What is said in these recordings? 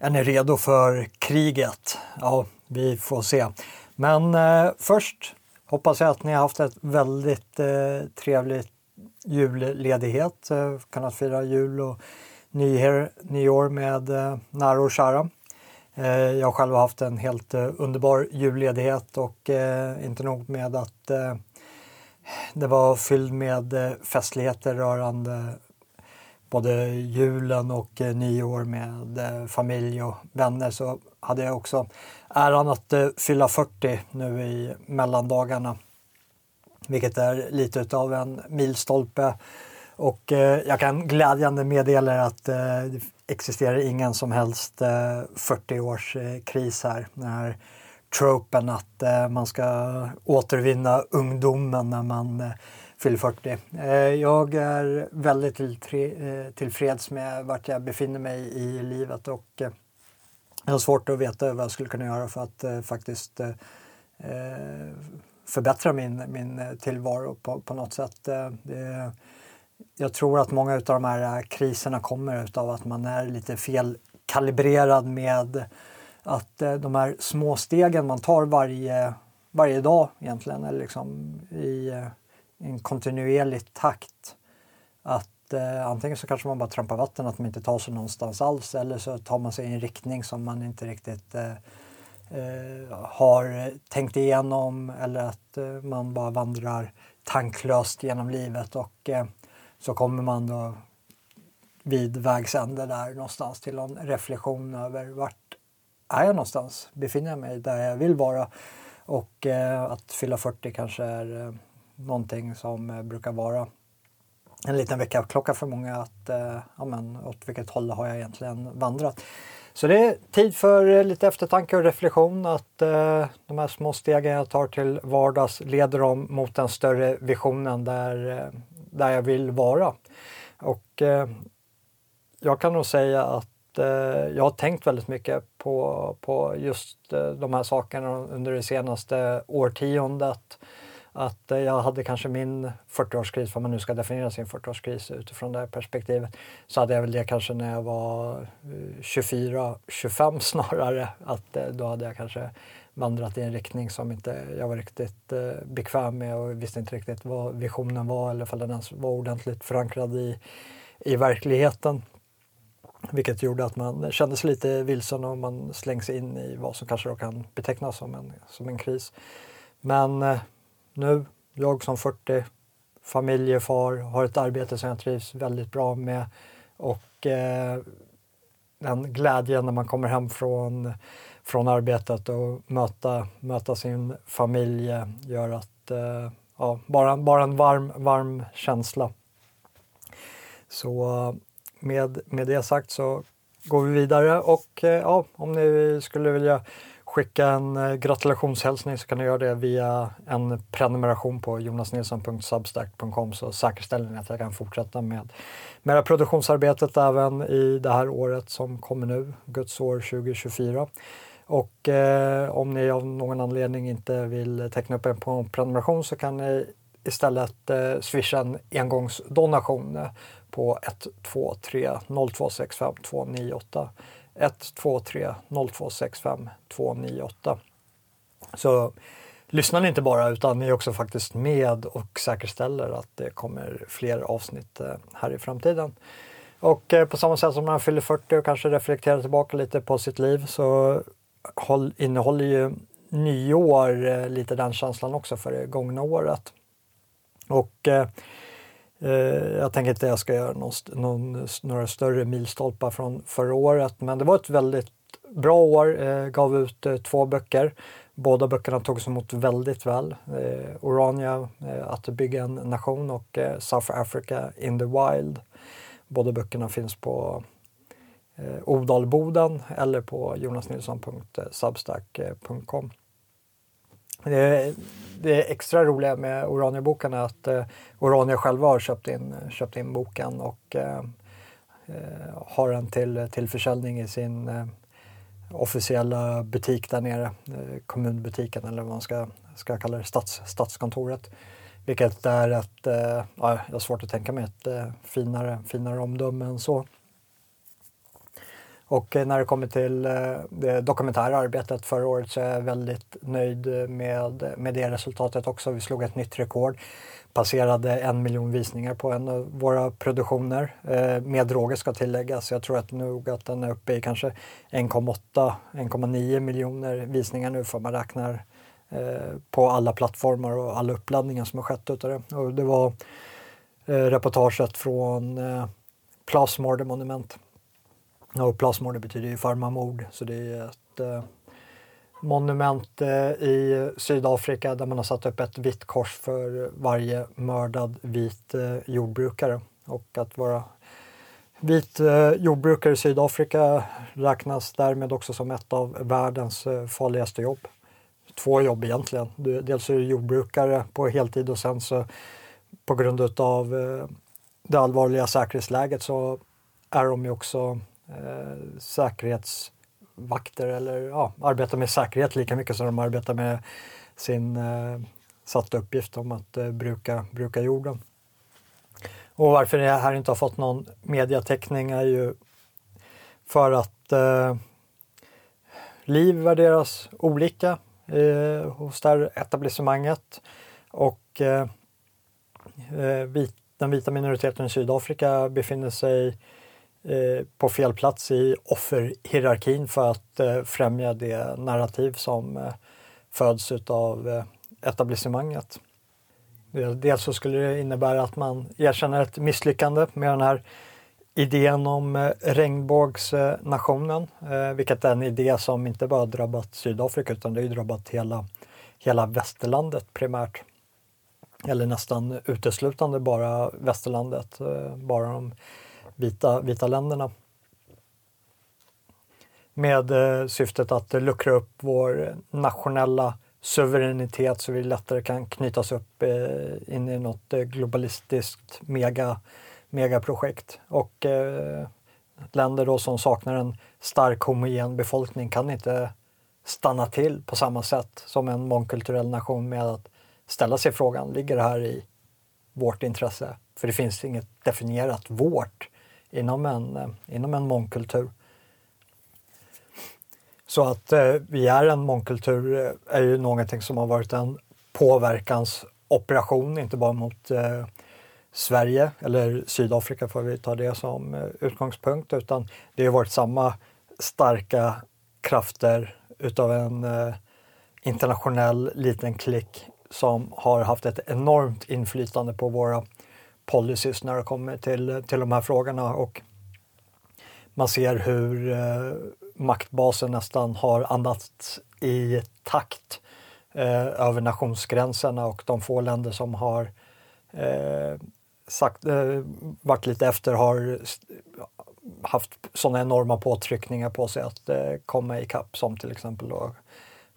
Är ni redo för kriget? Ja, vi får se. Men eh, först hoppas jag att ni har haft ett väldigt eh, trevligt julledighet. Eh, kunnat fira jul och nyår, nyår med eh, nära och kära. Eh, jag har själv haft en helt eh, underbar julledighet och eh, inte nog med att eh, det var fylld med eh, festligheter rörande både julen och eh, nyår med eh, familj och vänner så hade jag också äran att eh, fylla 40 nu i mellandagarna. Vilket är lite av en milstolpe. Och eh, jag kan glädjande meddela att eh, det existerar ingen som helst eh, 40-årskris eh, här. Den här tropen att eh, man ska återvinna ungdomen när man fyller 40. Eh, jag är väldigt eh, tillfreds med vart jag befinner mig i livet och eh, jag har svårt att veta vad jag skulle kunna göra för att faktiskt förbättra min, min tillvaro på, på något sätt. Det, jag tror att många av de här kriserna kommer av att man är lite felkalibrerad med att de här små stegen man tar varje, varje dag egentligen, eller liksom i en kontinuerlig takt. Att eh, antingen så kanske man bara trampar vatten, att man inte tar sig någonstans alls eller så tar man sig i en riktning som man inte riktigt eh, eh, har tänkt igenom eller att eh, man bara vandrar tanklöst genom livet och eh, så kommer man då vid vägs ände där någonstans till en reflektion över vart är jag någonstans? Befinner jag mig där jag vill vara? Och eh, att fylla 40 kanske är eh, någonting som eh, brukar vara en liten väckarklocka för många att eh, ja, men, åt vilket håll har jag egentligen vandrat. Så det är tid för eh, lite eftertanke och reflektion att eh, de här små stegen jag tar till vardags leder dem mot den större visionen där, eh, där jag vill vara. Och eh, jag kan nog säga att jag har tänkt väldigt mycket på, på just de här sakerna under det senaste årtiondet att eh, jag hade kanske min 40-årskris, vad man nu ska definiera sin 40-årskris utifrån det här perspektivet, så hade jag väl det kanske när jag var eh, 24-25 snarare. Att eh, då hade jag kanske vandrat i en riktning som inte jag var riktigt bekväm med och visste inte riktigt vad visionen var eller om den ens var ordentligt förankrad i, i verkligheten. Vilket gjorde att man kände sig lite vilsen och man slängs in i vad som kanske då kan betecknas som en, som en kris. Men nu, jag som 40, familjefar, har ett arbete som jag trivs väldigt bra med och eh, den glädjen när man kommer hem från, från arbetet och möta, möta sin familj eh, gör att eh, ja, bara, bara en varm, varm känsla. Så med, med det sagt så går vi vidare och eh, ja, om ni skulle vilja skicka en eh, gratulationshälsning så kan ni göra det via en prenumeration på jonasnilsson.substack.com så säkerställer ni att jag kan fortsätta med, med produktionsarbetet även i det här året som kommer nu, Guds år 2024. Och eh, om ni av någon anledning inte vill teckna upp er på en prenumeration så kan ni istället eh, swisha en engångsdonation på 123 0265 298 123 0265 298. Så lyssnar ni inte bara utan ni är också faktiskt med och säkerställer att det kommer fler avsnitt eh, här i framtiden. Och eh, på samma sätt som man fyller 40 och kanske reflekterar tillbaka lite på sitt liv så innehåller ju nyår eh, lite den känslan också för det gångna året. Och Eh, jag tänker inte att jag ska göra någon, någon, några större milstolpar från förra året, men det var ett väldigt bra år. Eh, gav ut eh, två böcker. Båda böckerna togs emot väldigt väl. Eh, Orania, eh, Att bygga en nation och eh, South Africa in the Wild. Båda böckerna finns på eh, Odalboden eller på jonasnilsson.substack.com. Det, det extra roliga med Orania-boken är att eh, Orania själva har köpt in, köpt in boken och eh, eh, har den till, till försäljning i sin eh, officiella butik där nere, eh, kommunbutiken eller vad man ska, ska kalla det, stats, stadskontoret. Vilket är ett, eh, ja, jag har svårt att tänka mig ett eh, finare, finare omdöme än så. Och eh, när det kommer till eh, det dokumentära arbetet förra året så är jag väldigt nöjd eh, med, med det resultatet också. Vi slog ett nytt rekord passerade en miljon visningar på en av våra produktioner. Med droger ska tilläggas. Jag tror att nog att den är uppe i kanske 1,8-1,9 miljoner visningar nu för man räknar på alla plattformar och alla uppladdningar som har skett utav det. Och det var reportaget från eh, Plasmorde monument. Och Plasmorde betyder ju farmamord så det är ett eh, monument eh, i Sydafrika där man har satt upp ett vitt kors för varje mördad vit eh, jordbrukare. Och att vara vit eh, jordbrukare i Sydafrika räknas därmed också som ett av världens eh, farligaste jobb. Två jobb egentligen. Dels är du jordbrukare på heltid och sen så på grund av eh, det allvarliga säkerhetsläget så är de ju också eh, säkerhetsvakter eller ja, arbetar med säkerhet lika mycket som de arbetar med sin eh, satta uppgift om att eh, bruka, bruka jorden. Och varför det här inte har fått någon mediateckning är ju för att eh, liv värderas olika eh, hos det här etablissemanget och eh, eh vit, den vita minoriteten i Sydafrika befinner sig Eh, Eh, på fel plats i offerhierarkin för att eh, främja det narrativ som eh, föds av etablissemanget. Dels så alltså skulle det innebära att man erkänner ett misslyckande med den här idén om regnbågsnationen, vilket är en idé som inte bara drabbat Sydafrika utan det har drabbat hela, hela västerlandet primärt. Eller nästan uteslutande bara västerlandet. Bara de vita, vita länderna. Med eh, syftet att luckra upp vår nationella suveränitet så vi lättare kan knytas upp eh, in i något eh, globalistiskt mega, megaprojekt. Och eh, länder då som saknar en stark homogen befolkning kan inte stanna till på samma sätt som en mångkulturell nation med att ställa sig frågan, ligger det här i vårt intresse? För det finns inget definierat vårt inom en, eh, inom en mångkultur. Så att eh, vi är en mångkultur eh, är ju någonting som har varit en påverkansoperation, inte bara mot eh, Sverige eller Sydafrika får vi ta det som eh, utgångspunkt, utan det har varit samma starka krafter utav en eh, internationell liten klick som har haft ett enormt inflytande på våra policies när det kommer till, till de här frågorna. Och man ser hur eh, maktbasen nästan har andats i takt eh, över nationsgränserna. Och de få länder som har eh, sagt, eh, varit lite efter har haft sådana enorma påtryckningar på sig att eh, komma ikapp som till exempel då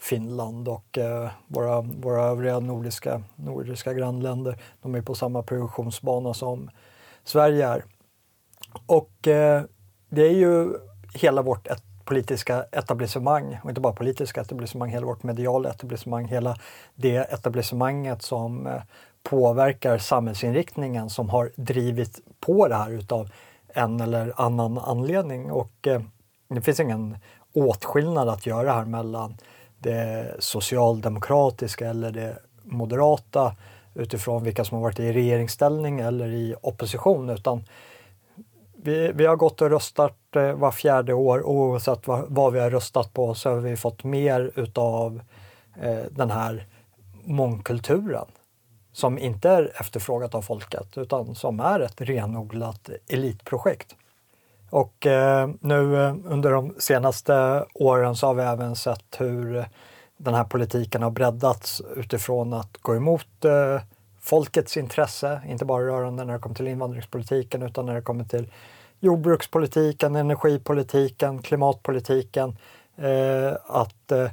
Finland och eh, våra, våra övriga nordiska, nordiska grannländer. De är på samma produktionsbana som Sverige är. Och eh, det är ju hela vårt et politiska etablissemang, och inte bara politiska etablissemang, hela vårt mediala etablissemang, hela det etablissemanget som eh, påverkar samhällsinriktningen som har drivit på det här utav en eller annan anledning. Och eh, det finns ingen åtskillnad att göra här mellan det socialdemokratiska eller det moderata utifrån vilka som har varit i regeringsställning eller i opposition utan vi, vi har gått och röstat eh, var fjärde år oavsett vad, vad vi har röstat på så har vi fått mer utav eh, den här mångkulturen som inte är efterfrågat av folket utan som är ett renodlat elitprojekt. Och eh, nu eh, under de senaste åren så har vi även sett hur den här politiken har breddats utifrån att gå emot eh, folkets intresse, inte bara rörande när det kommer till invandringspolitiken utan när det kommer till jordbrukspolitiken, energipolitiken, klimatpolitiken. Eh, att eh,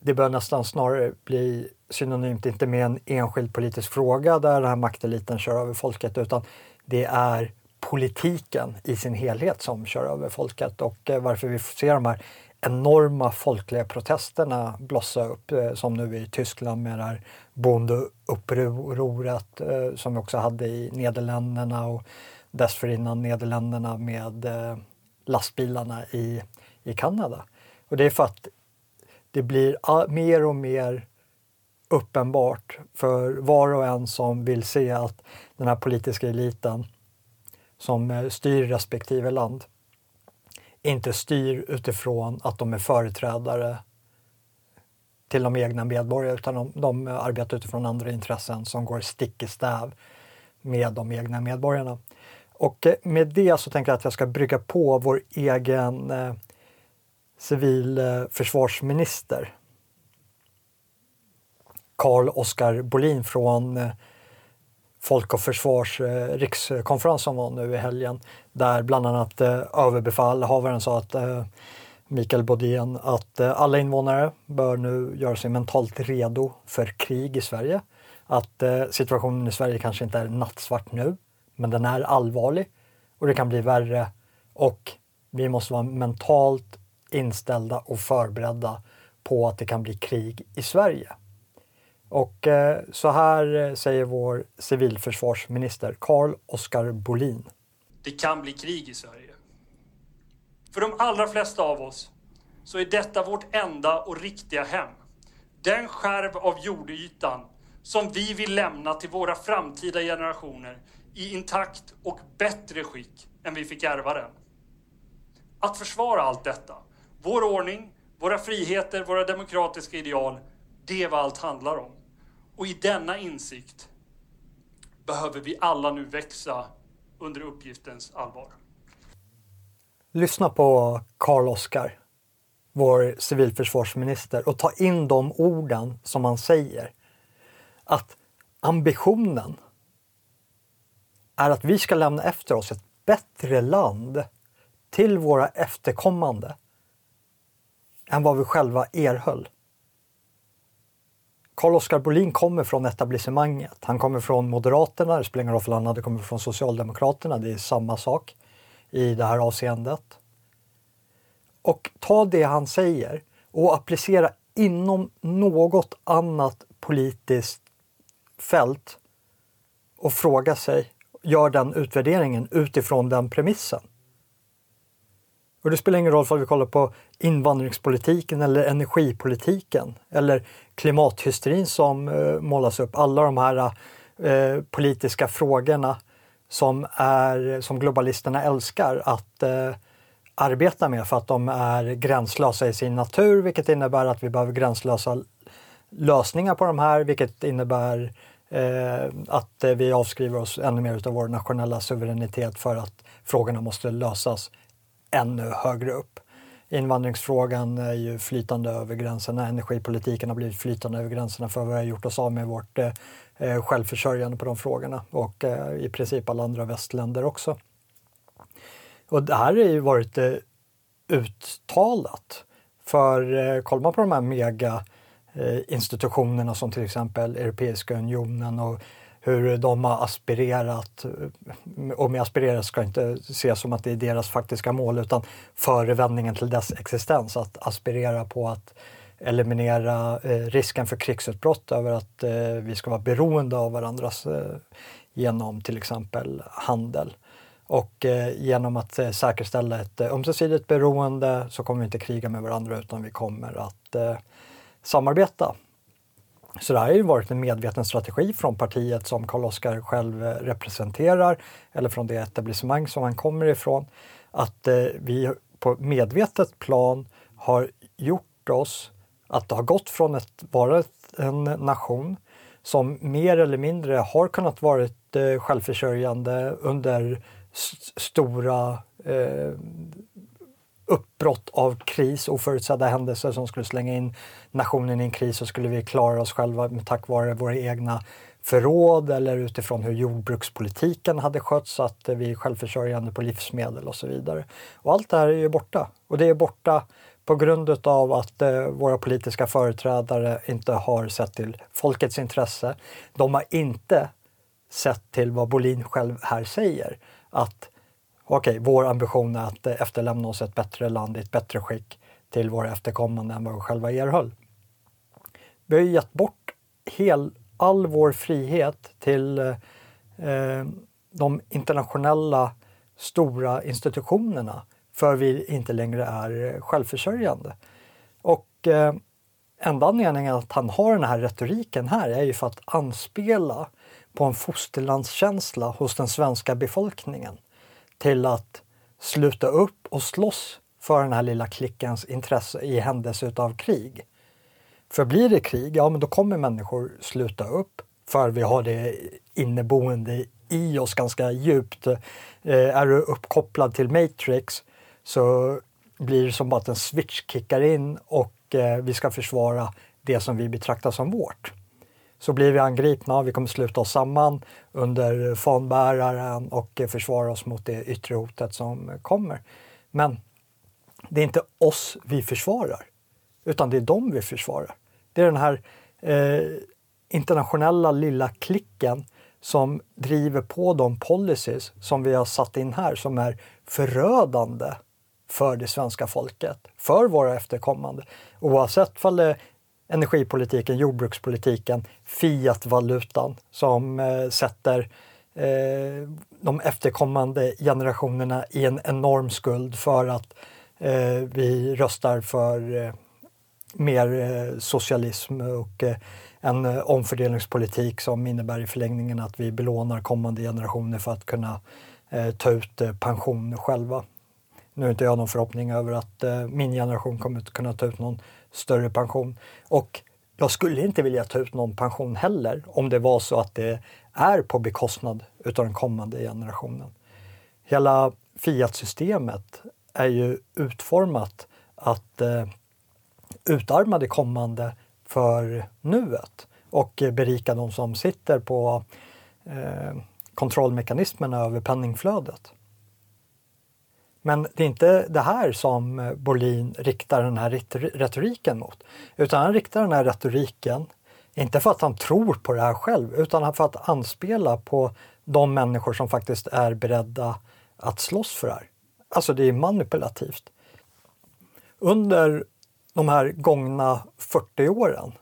det bör nästan snarare bli synonymt, inte med en enskild politisk fråga där den här makteliten kör över folket, utan det är politiken i sin helhet som kör över folket och eh, varför vi ser de här enorma folkliga protesterna blossa upp eh, som nu i Tyskland med det här bondeupproret eh, som vi också hade i Nederländerna och dessförinnan Nederländerna med lastbilarna i, i Kanada. Och det är för att det blir mer och mer uppenbart för var och en som vill se att den här politiska eliten som eh, styr respektive land inte styr utifrån att de är företrädare till de egna medborgarna utan de, de arbetar utifrån andra intressen som går stick i stäv med de egna medborgarna. Och eh, med det så tänker jag att jag ska brygga på vår egen eh, civilförsvarsminister eh, Carl Oskar Bolin från eh, Folk och Försvars eh, rikskonferens som var nu i helgen där bland annat eh, överbefälhavaren sa att eh, Mikael Bodén att eh, alla invånare bör nu göra sig mentalt redo för krig i Sverige. Att eh, situationen i Sverige kanske inte är nattsvart nu, men den är allvarlig och det kan bli värre och vi måste vara mentalt inställda och förberedda på att det kan bli krig i Sverige. Och eh, så här eh, säger vår civilförsvarsminister Carl Oskar Bolin. Det kan bli krig i Sverige. För de allra flesta av oss så är detta vårt enda och riktiga hem. Den skärv av jordytan som vi vill lämna till våra framtida generationer i intakt och bättre skick än vi fick ärva den. Att försvara allt detta, vår ordning, våra friheter, våra demokratiska ideal, det är vad allt handlar om. Och i denna insikt behöver vi alla nu växa under uppgiftens allvar. Lyssna på Karl Oskar, vår civilförsvarsminister, och ta in de orden som han säger. Att ambitionen är att vi ska lämna efter oss ett bättre land till våra efterkommande än vad vi själva erhöll. Carl-Oskar Bolin kommer från etablissemanget. Han kommer från Moderaterna, det spelar ingen roll om han hade kommit från Socialdemokraterna, det är samma sak i det här avseendet. Och ta det han säger och applicera inom något annat politiskt fält och fråga sig, gör den utvärderingen utifrån den premissen. Och det spelar ingen roll om vi kollar på invandringspolitiken eller energipolitiken eller klimathysterin som eh, målas upp. Alla de här eh, politiska frågorna som, är, som globalisterna älskar att eh, arbeta med för att de är gränslösa i sin natur vilket innebär att vi behöver gränslösa lösningar på de här vilket innebär eh, att eh, vi avskriver oss ännu mer av vår nationella suveränitet för att frågorna måste lösas ännu högre upp. Invandringsfrågan är ju flytande över gränserna, energipolitiken har blivit flytande över gränserna för vi har gjort oss av med vårt eh, självförsörjande på de frågorna och eh, i princip alla andra västländer också. Och det här har ju varit eh, uttalat. För eh, kollar man på de här mega eh, institutionerna som till exempel Europeiska unionen och hur de har aspirerat. Eh, Och med aspirerat ska inte ses som att det är deras faktiska mål utan förevändningen till dess existens. Att aspirera på att eliminera eh, risken för krigsutbrott över att eh, vi ska vara beroende av varandras eh, genom till exempel handel. Och eh, genom att eh, säkerställa ett eh, ömsesidigt beroende så kommer vi inte kriga med varandra utan vi kommer att eh, samarbeta så det här har ju varit en medveten strategi från partiet som Karl-Oskar själv eh, representerar eller från det etablissemang som han kommer ifrån. Att eh, vi på medvetet plan har gjort oss att det har gått från att vara en nation som mer eller mindre har kunnat vara eh, självförsörjande under stora eh, uppbrott av kris, oförutsedda händelser som skulle slänga in nationen i en kris så skulle vi klara oss själva tack vare våra egna förråd eller utifrån hur jordbrukspolitiken hade skötts att vi är självförsörjande på livsmedel och så vidare. Och allt det här är ju borta och det är borta på grund av att eh, våra politiska företrädare inte har sett till folkets intresse. De har inte sett till vad Bolin själv här säger, att okej, vår ambition är att eh, efterlämna oss ett bättre land i ett bättre skick till våra efterkommande än vad vi själva erhöll. Vi har gett bort hel, all vår frihet till eh, eh, de internationella stora institutionerna för vi inte längre är självförsörjande. Och eh, enda anledningen att han har den här retoriken här är ju för att anspela på en fosterlandskänsla hos den svenska befolkningen till att sluta upp och slåss för den här lilla klickens intresse i händelse av krig. För blir det krig, ja men då kommer människor sluta upp för vi har det inneboende i oss ganska djupt. Eh, är du uppkopplad till Matrix så blir det som att en switch kickar in och eh, vi ska försvara det som vi betraktar som vårt. Så blir vi angripna, vi kommer sluta oss samman under fanbäraren och försvara oss mot det yttre hotet som kommer. Men det är inte oss vi försvarar, utan det är dem vi försvarar. Det är den här eh, internationella lilla klicken som driver på de policies som vi har satt in här som är förödande för det svenska folket, för våra efterkommande. Oavsett om det är energipolitiken, jordbrukspolitiken, fiatvalutan som eh, sätter eh, de efterkommande generationerna i en enorm skuld för att eh, vi röstar för eh, mer eh, socialism och eh, en eh, omfördelningspolitik som innebär i förlängningen att vi belånar kommande generationer för att kunna eh, ta ut eh, pension själva. Nu har inte jag någon förhoppning över att min generation kommer att kunna ta ut någon större pension. Och jag skulle inte vilja ta ut någon pension heller om det var så att det är på bekostnad utav den kommande generationen. Hela Fiat-systemet är ju utformat att eh, utarma det kommande för nuet och berika de som sitter på eh, kontrollmekanismerna över penningflödet. Men det är inte det här som eh, Bolin riktar den här retoriken mot. Utan han riktar den här retoriken, inte för att han tror på det här själv, utan för att anspela på de människor som faktiskt är beredda att slåss för det här. Alltså det är manipulativt. Under de här gångna 40 åren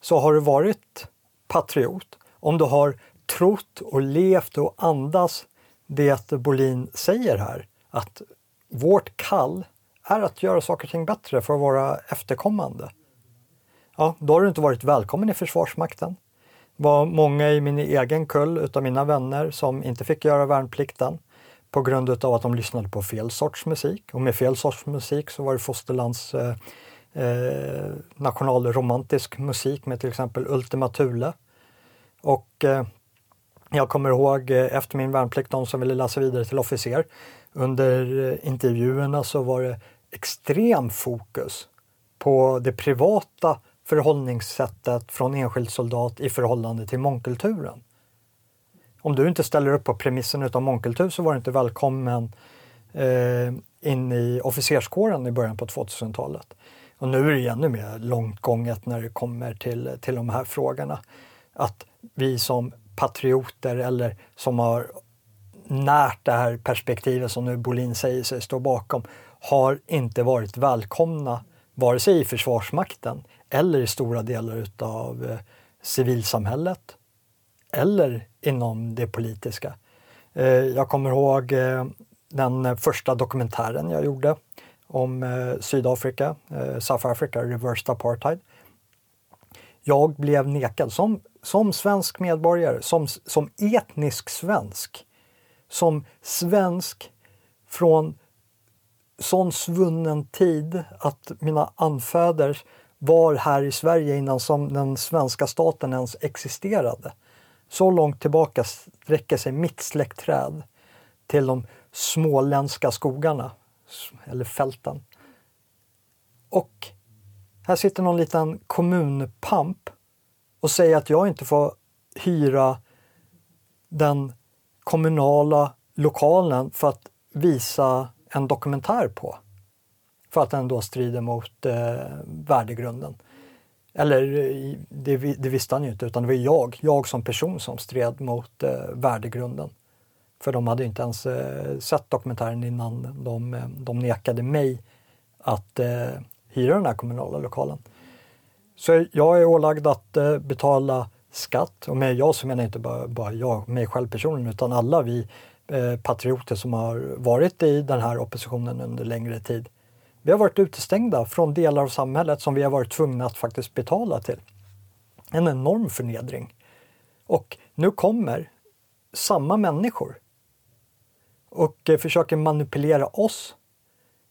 så har du varit patriot om du har trott och levt och andas det Bolin säger här. Att vårt kall är att göra saker och ting bättre för våra efterkommande. Ja, då har du inte varit välkommen i Försvarsmakten. Det var många i min egen kull utav mina vänner som inte fick göra värnplikten på grund av att de lyssnade på fel sorts musik. Och med fel sorts musik så var det fosterlands eh, eh, nationalromantisk musik med till exempel Ultima Thule. Och eh, jag kommer ihåg eh, efter min värnplikt, de som ville läsa vidare till officer, under eh, intervjuerna så var det extrem fokus på det privata förhållningssättet från enskild soldat i förhållande till mångkulturen. Om du inte ställer upp på premissen utav mångkultur så var du inte välkommen eh, in i officerskåren i början på 2000-talet. Och nu är det ännu mer långt gånget när det kommer till, till de här frågorna. Att vi som patrioter eller som har närt det här perspektivet som nu Bolin säger sig stå bakom har inte varit välkomna vare sig i Försvarsmakten eller i stora delar utav eh, civilsamhället eller inom det politiska. Eh, jag kommer ihåg eh, den första dokumentären jag gjorde om Sydafrika, South Africa, reversed apartheid. Jag blev nekad som, som svensk medborgare, som, som etnisk svensk, som svensk från sån svunnen tid att mina anfäder var här i Sverige innan som den svenska staten ens existerade. Så långt tillbaka sträcker sig mitt släktträd till de småländska skogarna, eller fälten. Och här sitter någon liten kommunpamp och säger att jag inte får hyra den kommunala lokalen för att visa en dokumentär på. För att den då strider mot eh, värdegrunden. Eller eh, det, det visste han ju inte, utan det var jag, jag som person som stred mot eh, värdegrunden. För de hade inte ens eh, sett dokumentären innan de, eh, de nekade mig att eh, hyra den här kommunala lokalen. Så jag är ålagd att eh, betala skatt och med jag så menar jag inte bara, bara jag, mig själv personligen, utan alla vi eh, patrioter som har varit i den här oppositionen under längre tid. Vi har varit utestängda från delar av samhället som vi har varit tvungna att faktiskt betala till. En enorm förnedring. Och nu kommer samma människor och eh, försöker manipulera oss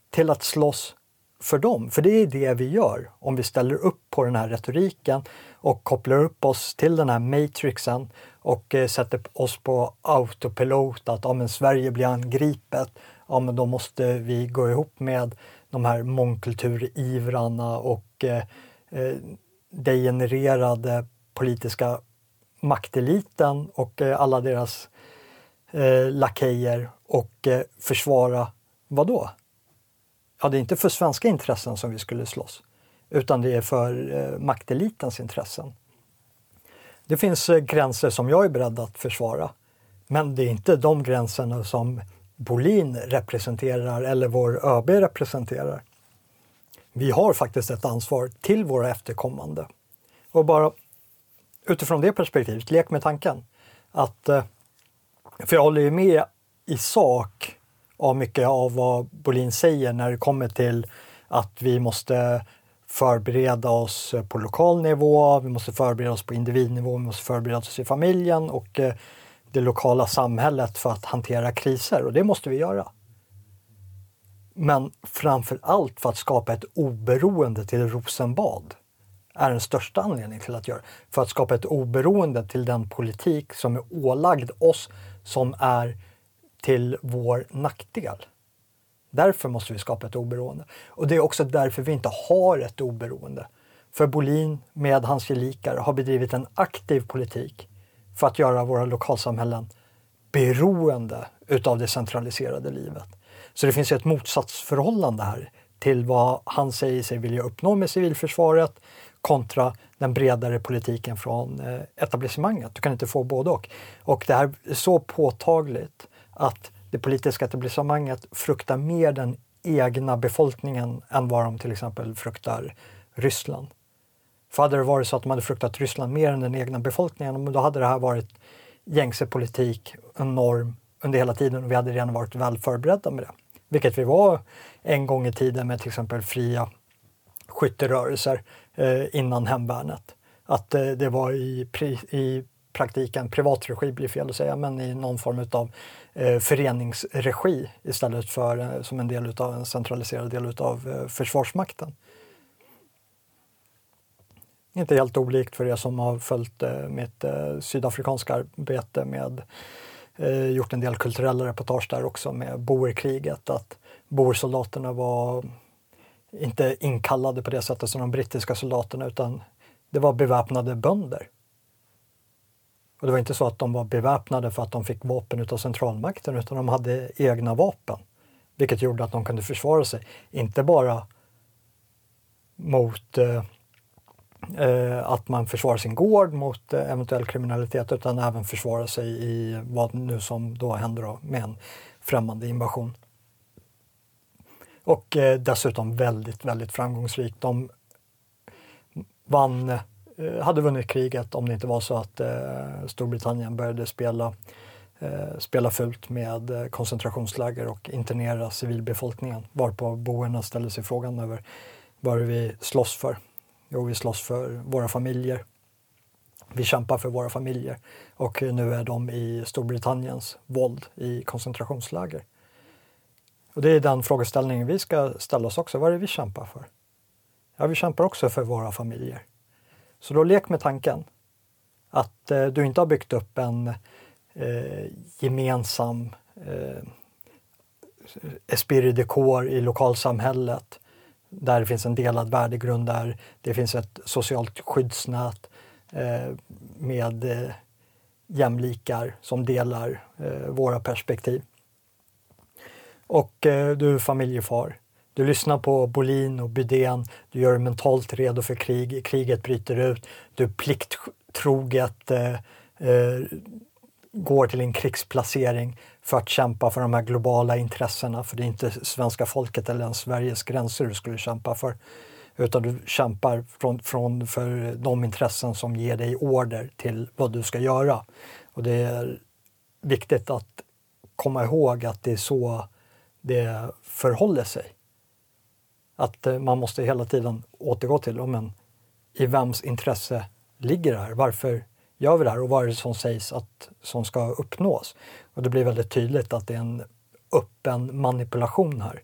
till att slåss för dem. För det är det vi gör om vi ställer upp på den här retoriken och kopplar upp oss till den här matrixen och eh, sätter oss på autopilot att ja, Sverige blir angripet. Ja, men då måste vi gå ihop med de här mångkulturivrarna och eh, eh degenererade politiska makteliten och eh, alla deras eh, lakejer och eh, försvara vad då? Ja, det är inte för svenska intressen som vi skulle slåss, utan det är för eh, maktelitens intressen. Det finns eh, gränser som jag är beredd att försvara, men det är inte de gränserna som Bolin representerar eller vår ÖB representerar. Vi har faktiskt ett ansvar till våra efterkommande. Och bara utifrån det perspektivet, lek med tanken att, eh, för jag håller ju med i sak av mycket av vad Bolin säger när det kommer till att vi måste förbereda oss på lokal nivå, vi måste förbereda oss på individnivå, vi måste förbereda oss i familjen och eh, det lokala samhället för att hantera kriser och det måste vi göra. Men framför allt för att skapa ett oberoende till Rosenbad är den största anledningen till att göra. För att skapa ett oberoende till den politik som är ålagd oss som är till vår nackdel. Därför måste vi skapa ett oberoende. Och det är också därför vi inte har ett oberoende. För Bolin med hans gelikar har bedrivit en aktiv politik för att göra våra lokalsamhällen beroende utav det centraliserade livet. Så det finns ett motsatsförhållande här till vad han säger sig vilja uppnå med civilförsvaret kontra den bredare politiken från eh, etablissemanget. Du kan inte få både och. Och det här är så påtagligt att det politiska etablissemanget fruktar mer den egna befolkningen än vad de till exempel fruktar Ryssland. För hade det varit så att de hade fruktat Ryssland mer än den egna befolkningen, då hade det här varit gängse politik, en norm under hela tiden och vi hade redan varit väl förberedda med det. Vilket vi var en gång i tiden med till exempel fria skytterörelser eh, innan hemvärnet. Att eh, det var i, i praktiken privat regi blir fel att säga, men i någon form av Eh, föreningsregi istället för eh, som en del utav en centraliserad del av eh, Försvarsmakten. Inte helt olikt för er som har följt mitt sydafrikanska arbete med gjort en del kulturella reportage där också med boerkriget. Att boersoldaterna var inte inkallade på det sättet som de brittiska soldaterna utan det var beväpnade bönder. Och det var inte så att de var beväpnade för att de fick vapen av centralmakten utan de hade egna vapen. Vilket gjorde att de kunde försvara sig, inte bara mot eh, eh att man försvarar sin gård mot eh, eventuell kriminalitet utan även försvara sig i vad nu som då händer då med en främmande invasion. Och eh, dessutom väldigt, väldigt framgångsrikt. De vann, eh, Eh, hade vunnit kriget om det inte var så att eh, Storbritannien började spela, eh, spela fult med eh, koncentrationsläger och internera civilbefolkningen. Varpå boerna ställde sig frågan över vad vi slåss för. Jo, vi slåss för våra familjer. Vi kämpar för våra familjer och nu är de i Storbritanniens våld i koncentrationsläger. Och det är den frågeställningen vi ska ställa oss också. Vad är det vi kämpar för? Ja, vi kämpar också för våra familjer. Så då lek med tanken att eh, du inte har byggt upp en eh, gemensam eh, esprit de corps i lokalsamhället där det finns en delad värdegrund, där det finns ett socialt skyddsnät eh, med eh, jämlikar som delar eh, våra perspektiv och eh, du är familjefar. Du lyssnar på Bolin och Bydén, du gör dig mentalt redo för krig, kriget bryter ut, du plikttroget eh, eh, går till en krigsplacering för att kämpa för de här globala intressena, för det är inte svenska folket eller ens Sveriges gränser du skulle kämpa för, utan du kämpar från, från, för de intressen som ger dig order till vad du ska göra. Och det är viktigt att komma ihåg att det är så det förhåller sig. Att eh, man måste hela tiden återgå till, men i vems intresse ligger det här? Varför gör vi det här och vad är det som sägs att som ska uppnås? Och det blir väldigt tydligt att det är en öppen manipulation här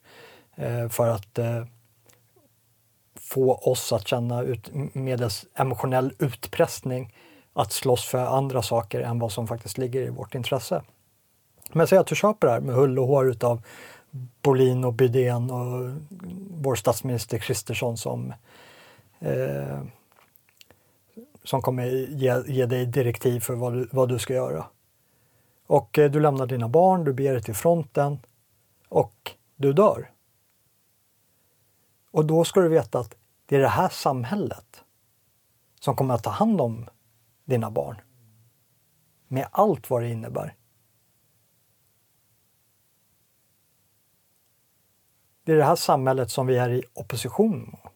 eh, för att eh, få oss att känna ut, medelst emotionell utpressning att slåss för andra saker än vad som faktiskt ligger i vårt intresse. Men säg att du köper det här med hull och hår utav Bolin och Bydén och vår statsminister Kristersson som, eh, som kommer ge, ge dig direktiv för vad du, vad du ska göra. Och eh, du lämnar dina barn, du beger dig till fronten och du dör. Och då ska du veta att det är det här samhället som kommer att ta hand om dina barn. Med allt vad det innebär. Det är det här samhället som vi är i opposition mot.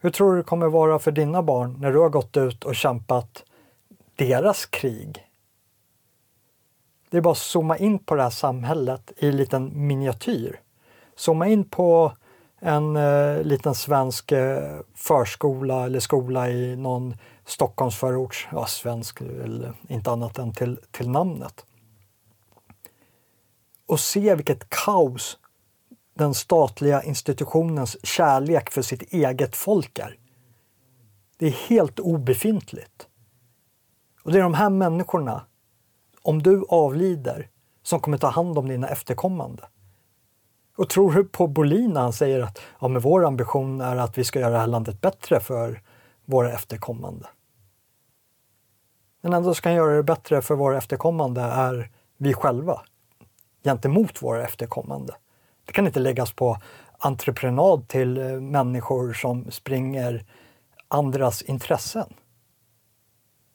Hur tror du det kommer vara för dina barn när du har gått ut och kämpat deras krig? Det är bara att zooma in på det här samhället i en liten miniatyr. Zooma in på en eh, liten svensk eh, förskola eller skola i någon Stockholmsförort. Ja, svensk eller inte annat än till, till namnet. Och se vilket kaos den statliga institutionens kärlek för sitt eget folk är. Det är helt obefintligt. Och det är de här människorna, om du avlider, som kommer ta hand om dina efterkommande. Och tror du på Bolin när han säger att ja, men vår ambition är att vi ska göra det här landet bättre för våra efterkommande? Den enda som kan göra det bättre för våra efterkommande är vi själva gentemot våra efterkommande. Det kan inte läggas på entreprenad till eh, människor som springer andras intressen.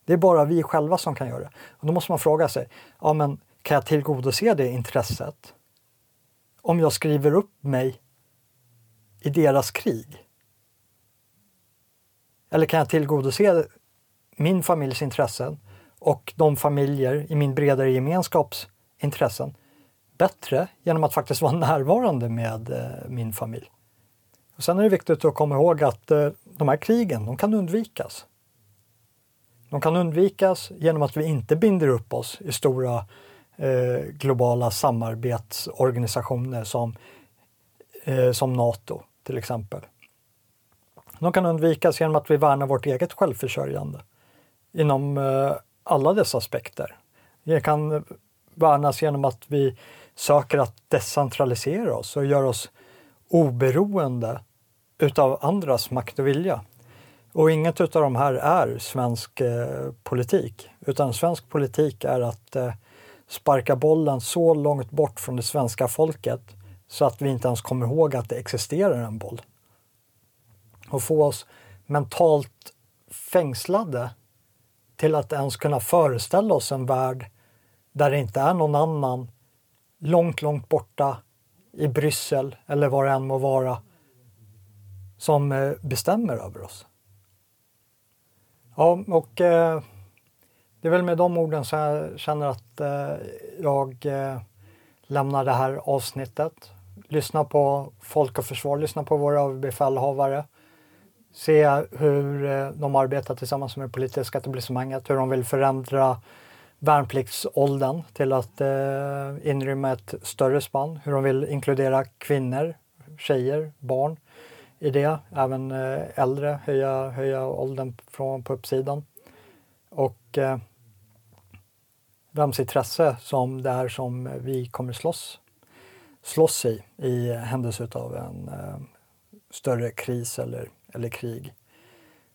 Det är bara vi själva som kan göra det. Och då måste man fråga sig, ja men kan jag tillgodose det intresset om jag skriver upp mig i deras krig? Eller kan jag tillgodose min familjs intressen och de familjer i min bredare gemenskaps intressen bättre genom att faktiskt vara närvarande med eh, min familj. Och sen är det viktigt att komma ihåg att eh, de här krigen, de kan undvikas. De kan undvikas genom att vi inte binder upp oss i stora eh, globala samarbetsorganisationer som, eh, som Nato till exempel. De kan undvikas genom att vi värnar vårt eget självförsörjande inom eh, alla dessa aspekter. Det kan värnas genom att vi söker att decentralisera oss och göra oss oberoende utav andras makt och vilja. Och inget utav de här är svensk eh, politik, utan svensk politik är att eh, sparka bollen så långt bort från det svenska folket så att vi inte ens kommer ihåg att det existerar en boll. Och få oss mentalt fängslade till att ens kunna föreställa oss en värld där det inte är någon annan långt, långt borta i Bryssel eller var det än må vara som eh, bestämmer över oss. Ja, och eh, det är väl med de orden som jag känner att eh, jag eh, lämnar det här avsnittet. Lyssna på Folk och Försvar, lyssna på våra överbefälhavare. Se hur eh, de arbetar tillsammans med det politiska etablissemanget, hur de vill förändra värnpliktsåldern till att eh, inrymma ett större spann, hur de vill inkludera kvinnor, tjejer, barn i det, även eh, äldre, höja, höja åldern från på uppsidan. Och eh, vems intresse som det är som vi kommer slåss, slåss i, i händelse av en eh, större kris eller, eller krig.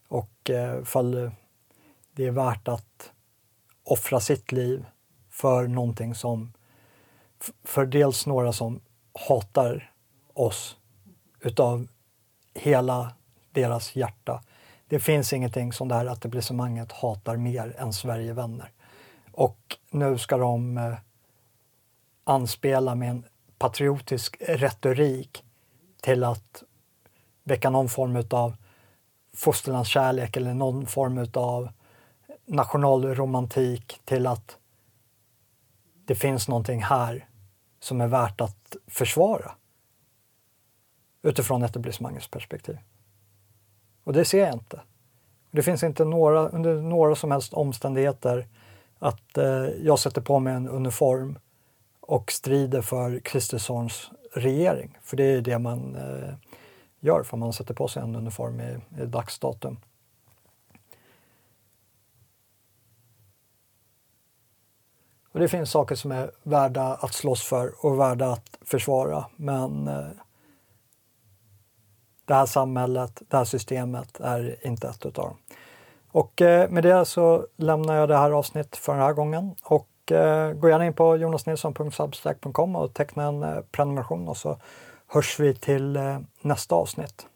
Och eh, fall det är värt att offra sitt liv för någonting som, för dels några som hatar oss utav hela deras hjärta. Det finns ingenting som det här etablissemanget hatar mer än Sverigevänner. Och nu ska de eh, anspela med en patriotisk retorik till att väcka någon form av fosterlandskärlek eller någon form av nationalromantik till att det finns någonting här som är värt att försvara utifrån etablissemangets perspektiv. Och det ser jag inte. Det finns inte några, under några som helst omständigheter att eh, jag sätter på mig en uniform och strider för Kristerssons regering. För det är det man eh, gör för man sätter på sig en uniform i, i dagsdatum. Och det finns saker som är värda att slåss för och värda att försvara. Men eh, det här samhället, det här systemet är inte ett utav dem. Och eh, med det så lämnar jag det här avsnittet för den här gången. Och eh, gå gärna in på jonasnilsson.substack.com och teckna en eh, prenumeration och så hörs vi till eh, nästa avsnitt.